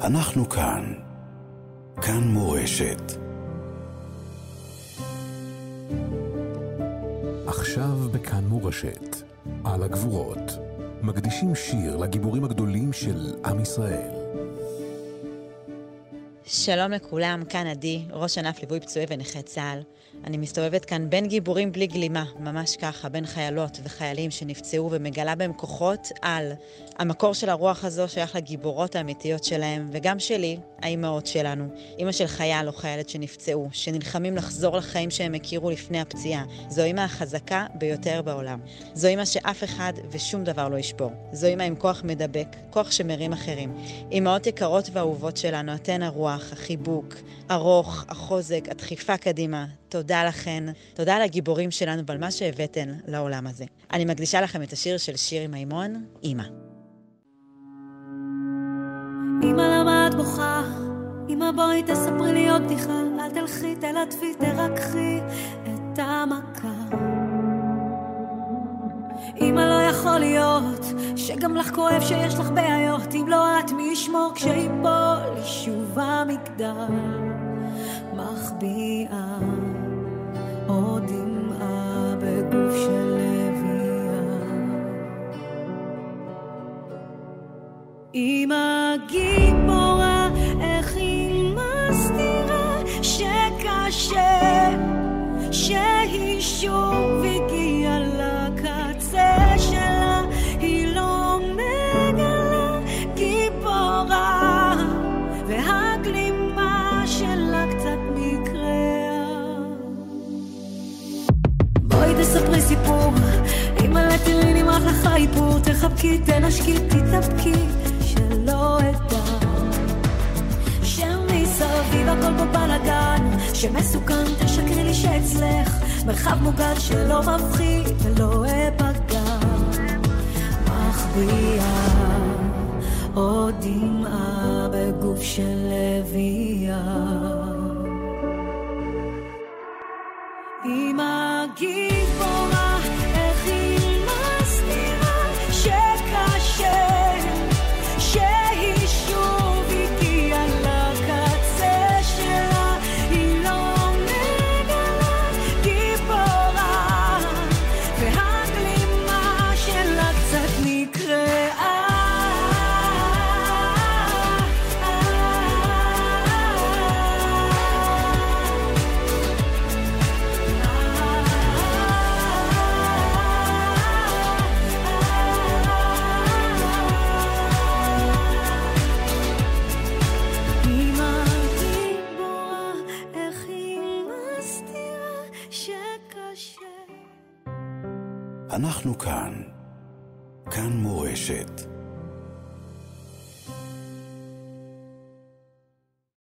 אנחנו כאן. כאן מורשת. עכשיו בכאן מורשת, על הגבורות, מקדישים שיר לגיבורים הגדולים של עם ישראל. שלום לכולם, כאן עדי, ראש ענף ליווי פצועי ונכי צה"ל. אני מסתובבת כאן בין גיבורים בלי גלימה, ממש ככה, בין חיילות וחיילים שנפצעו ומגלה בהם כוחות על. המקור של הרוח הזו שייך לגיבורות האמיתיות שלהם, וגם שלי, האימהות שלנו. אימא של חייל או חיילת שנפצעו, שנלחמים לחזור לחיים שהם הכירו לפני הפציעה. זו אימא החזקה ביותר בעולם. זו אימא שאף אחד ושום דבר לא ישבור. זו אימא עם כוח מדבק, כוח שמרים אחרים. אימהות יקרות ואהובות שלנו, אתן הרוח, החיבוק, ארוך, החוזק, הדחיפה קדימה. תודה לכן, תודה על הגיבורים שלנו ועל מה שהבאתן לעולם הזה. אני מקדישה לכם את השיר של שירי מימון, אימא. אמא למה את בוכה? בואי תספרי לי עוד בדיחה, אל תלכי, תלטפי, תרככי את המכה. אמא לא יכול להיות שגם לך כואב שיש לך בעיות, אם לא את מי ישמור כשיפול שוב המגדל מחביאה עוד דמעה בגוף של לביאה. אמא גיבורה, תספרי סיפור, אמא תראי נמרח לך איפור, תחבקי, תנשקי, תתאפקי, שלא אדע. שמסביב הכל פה בלאגן, שמסוכן, תשקרי לי שאצלך מרחב מוגן שלא מפחיד ולא אפגע. מחביאה עוד דמעה בגוף של לביאה. אמא I'll give on. אנחנו כאן. כאן מורשת.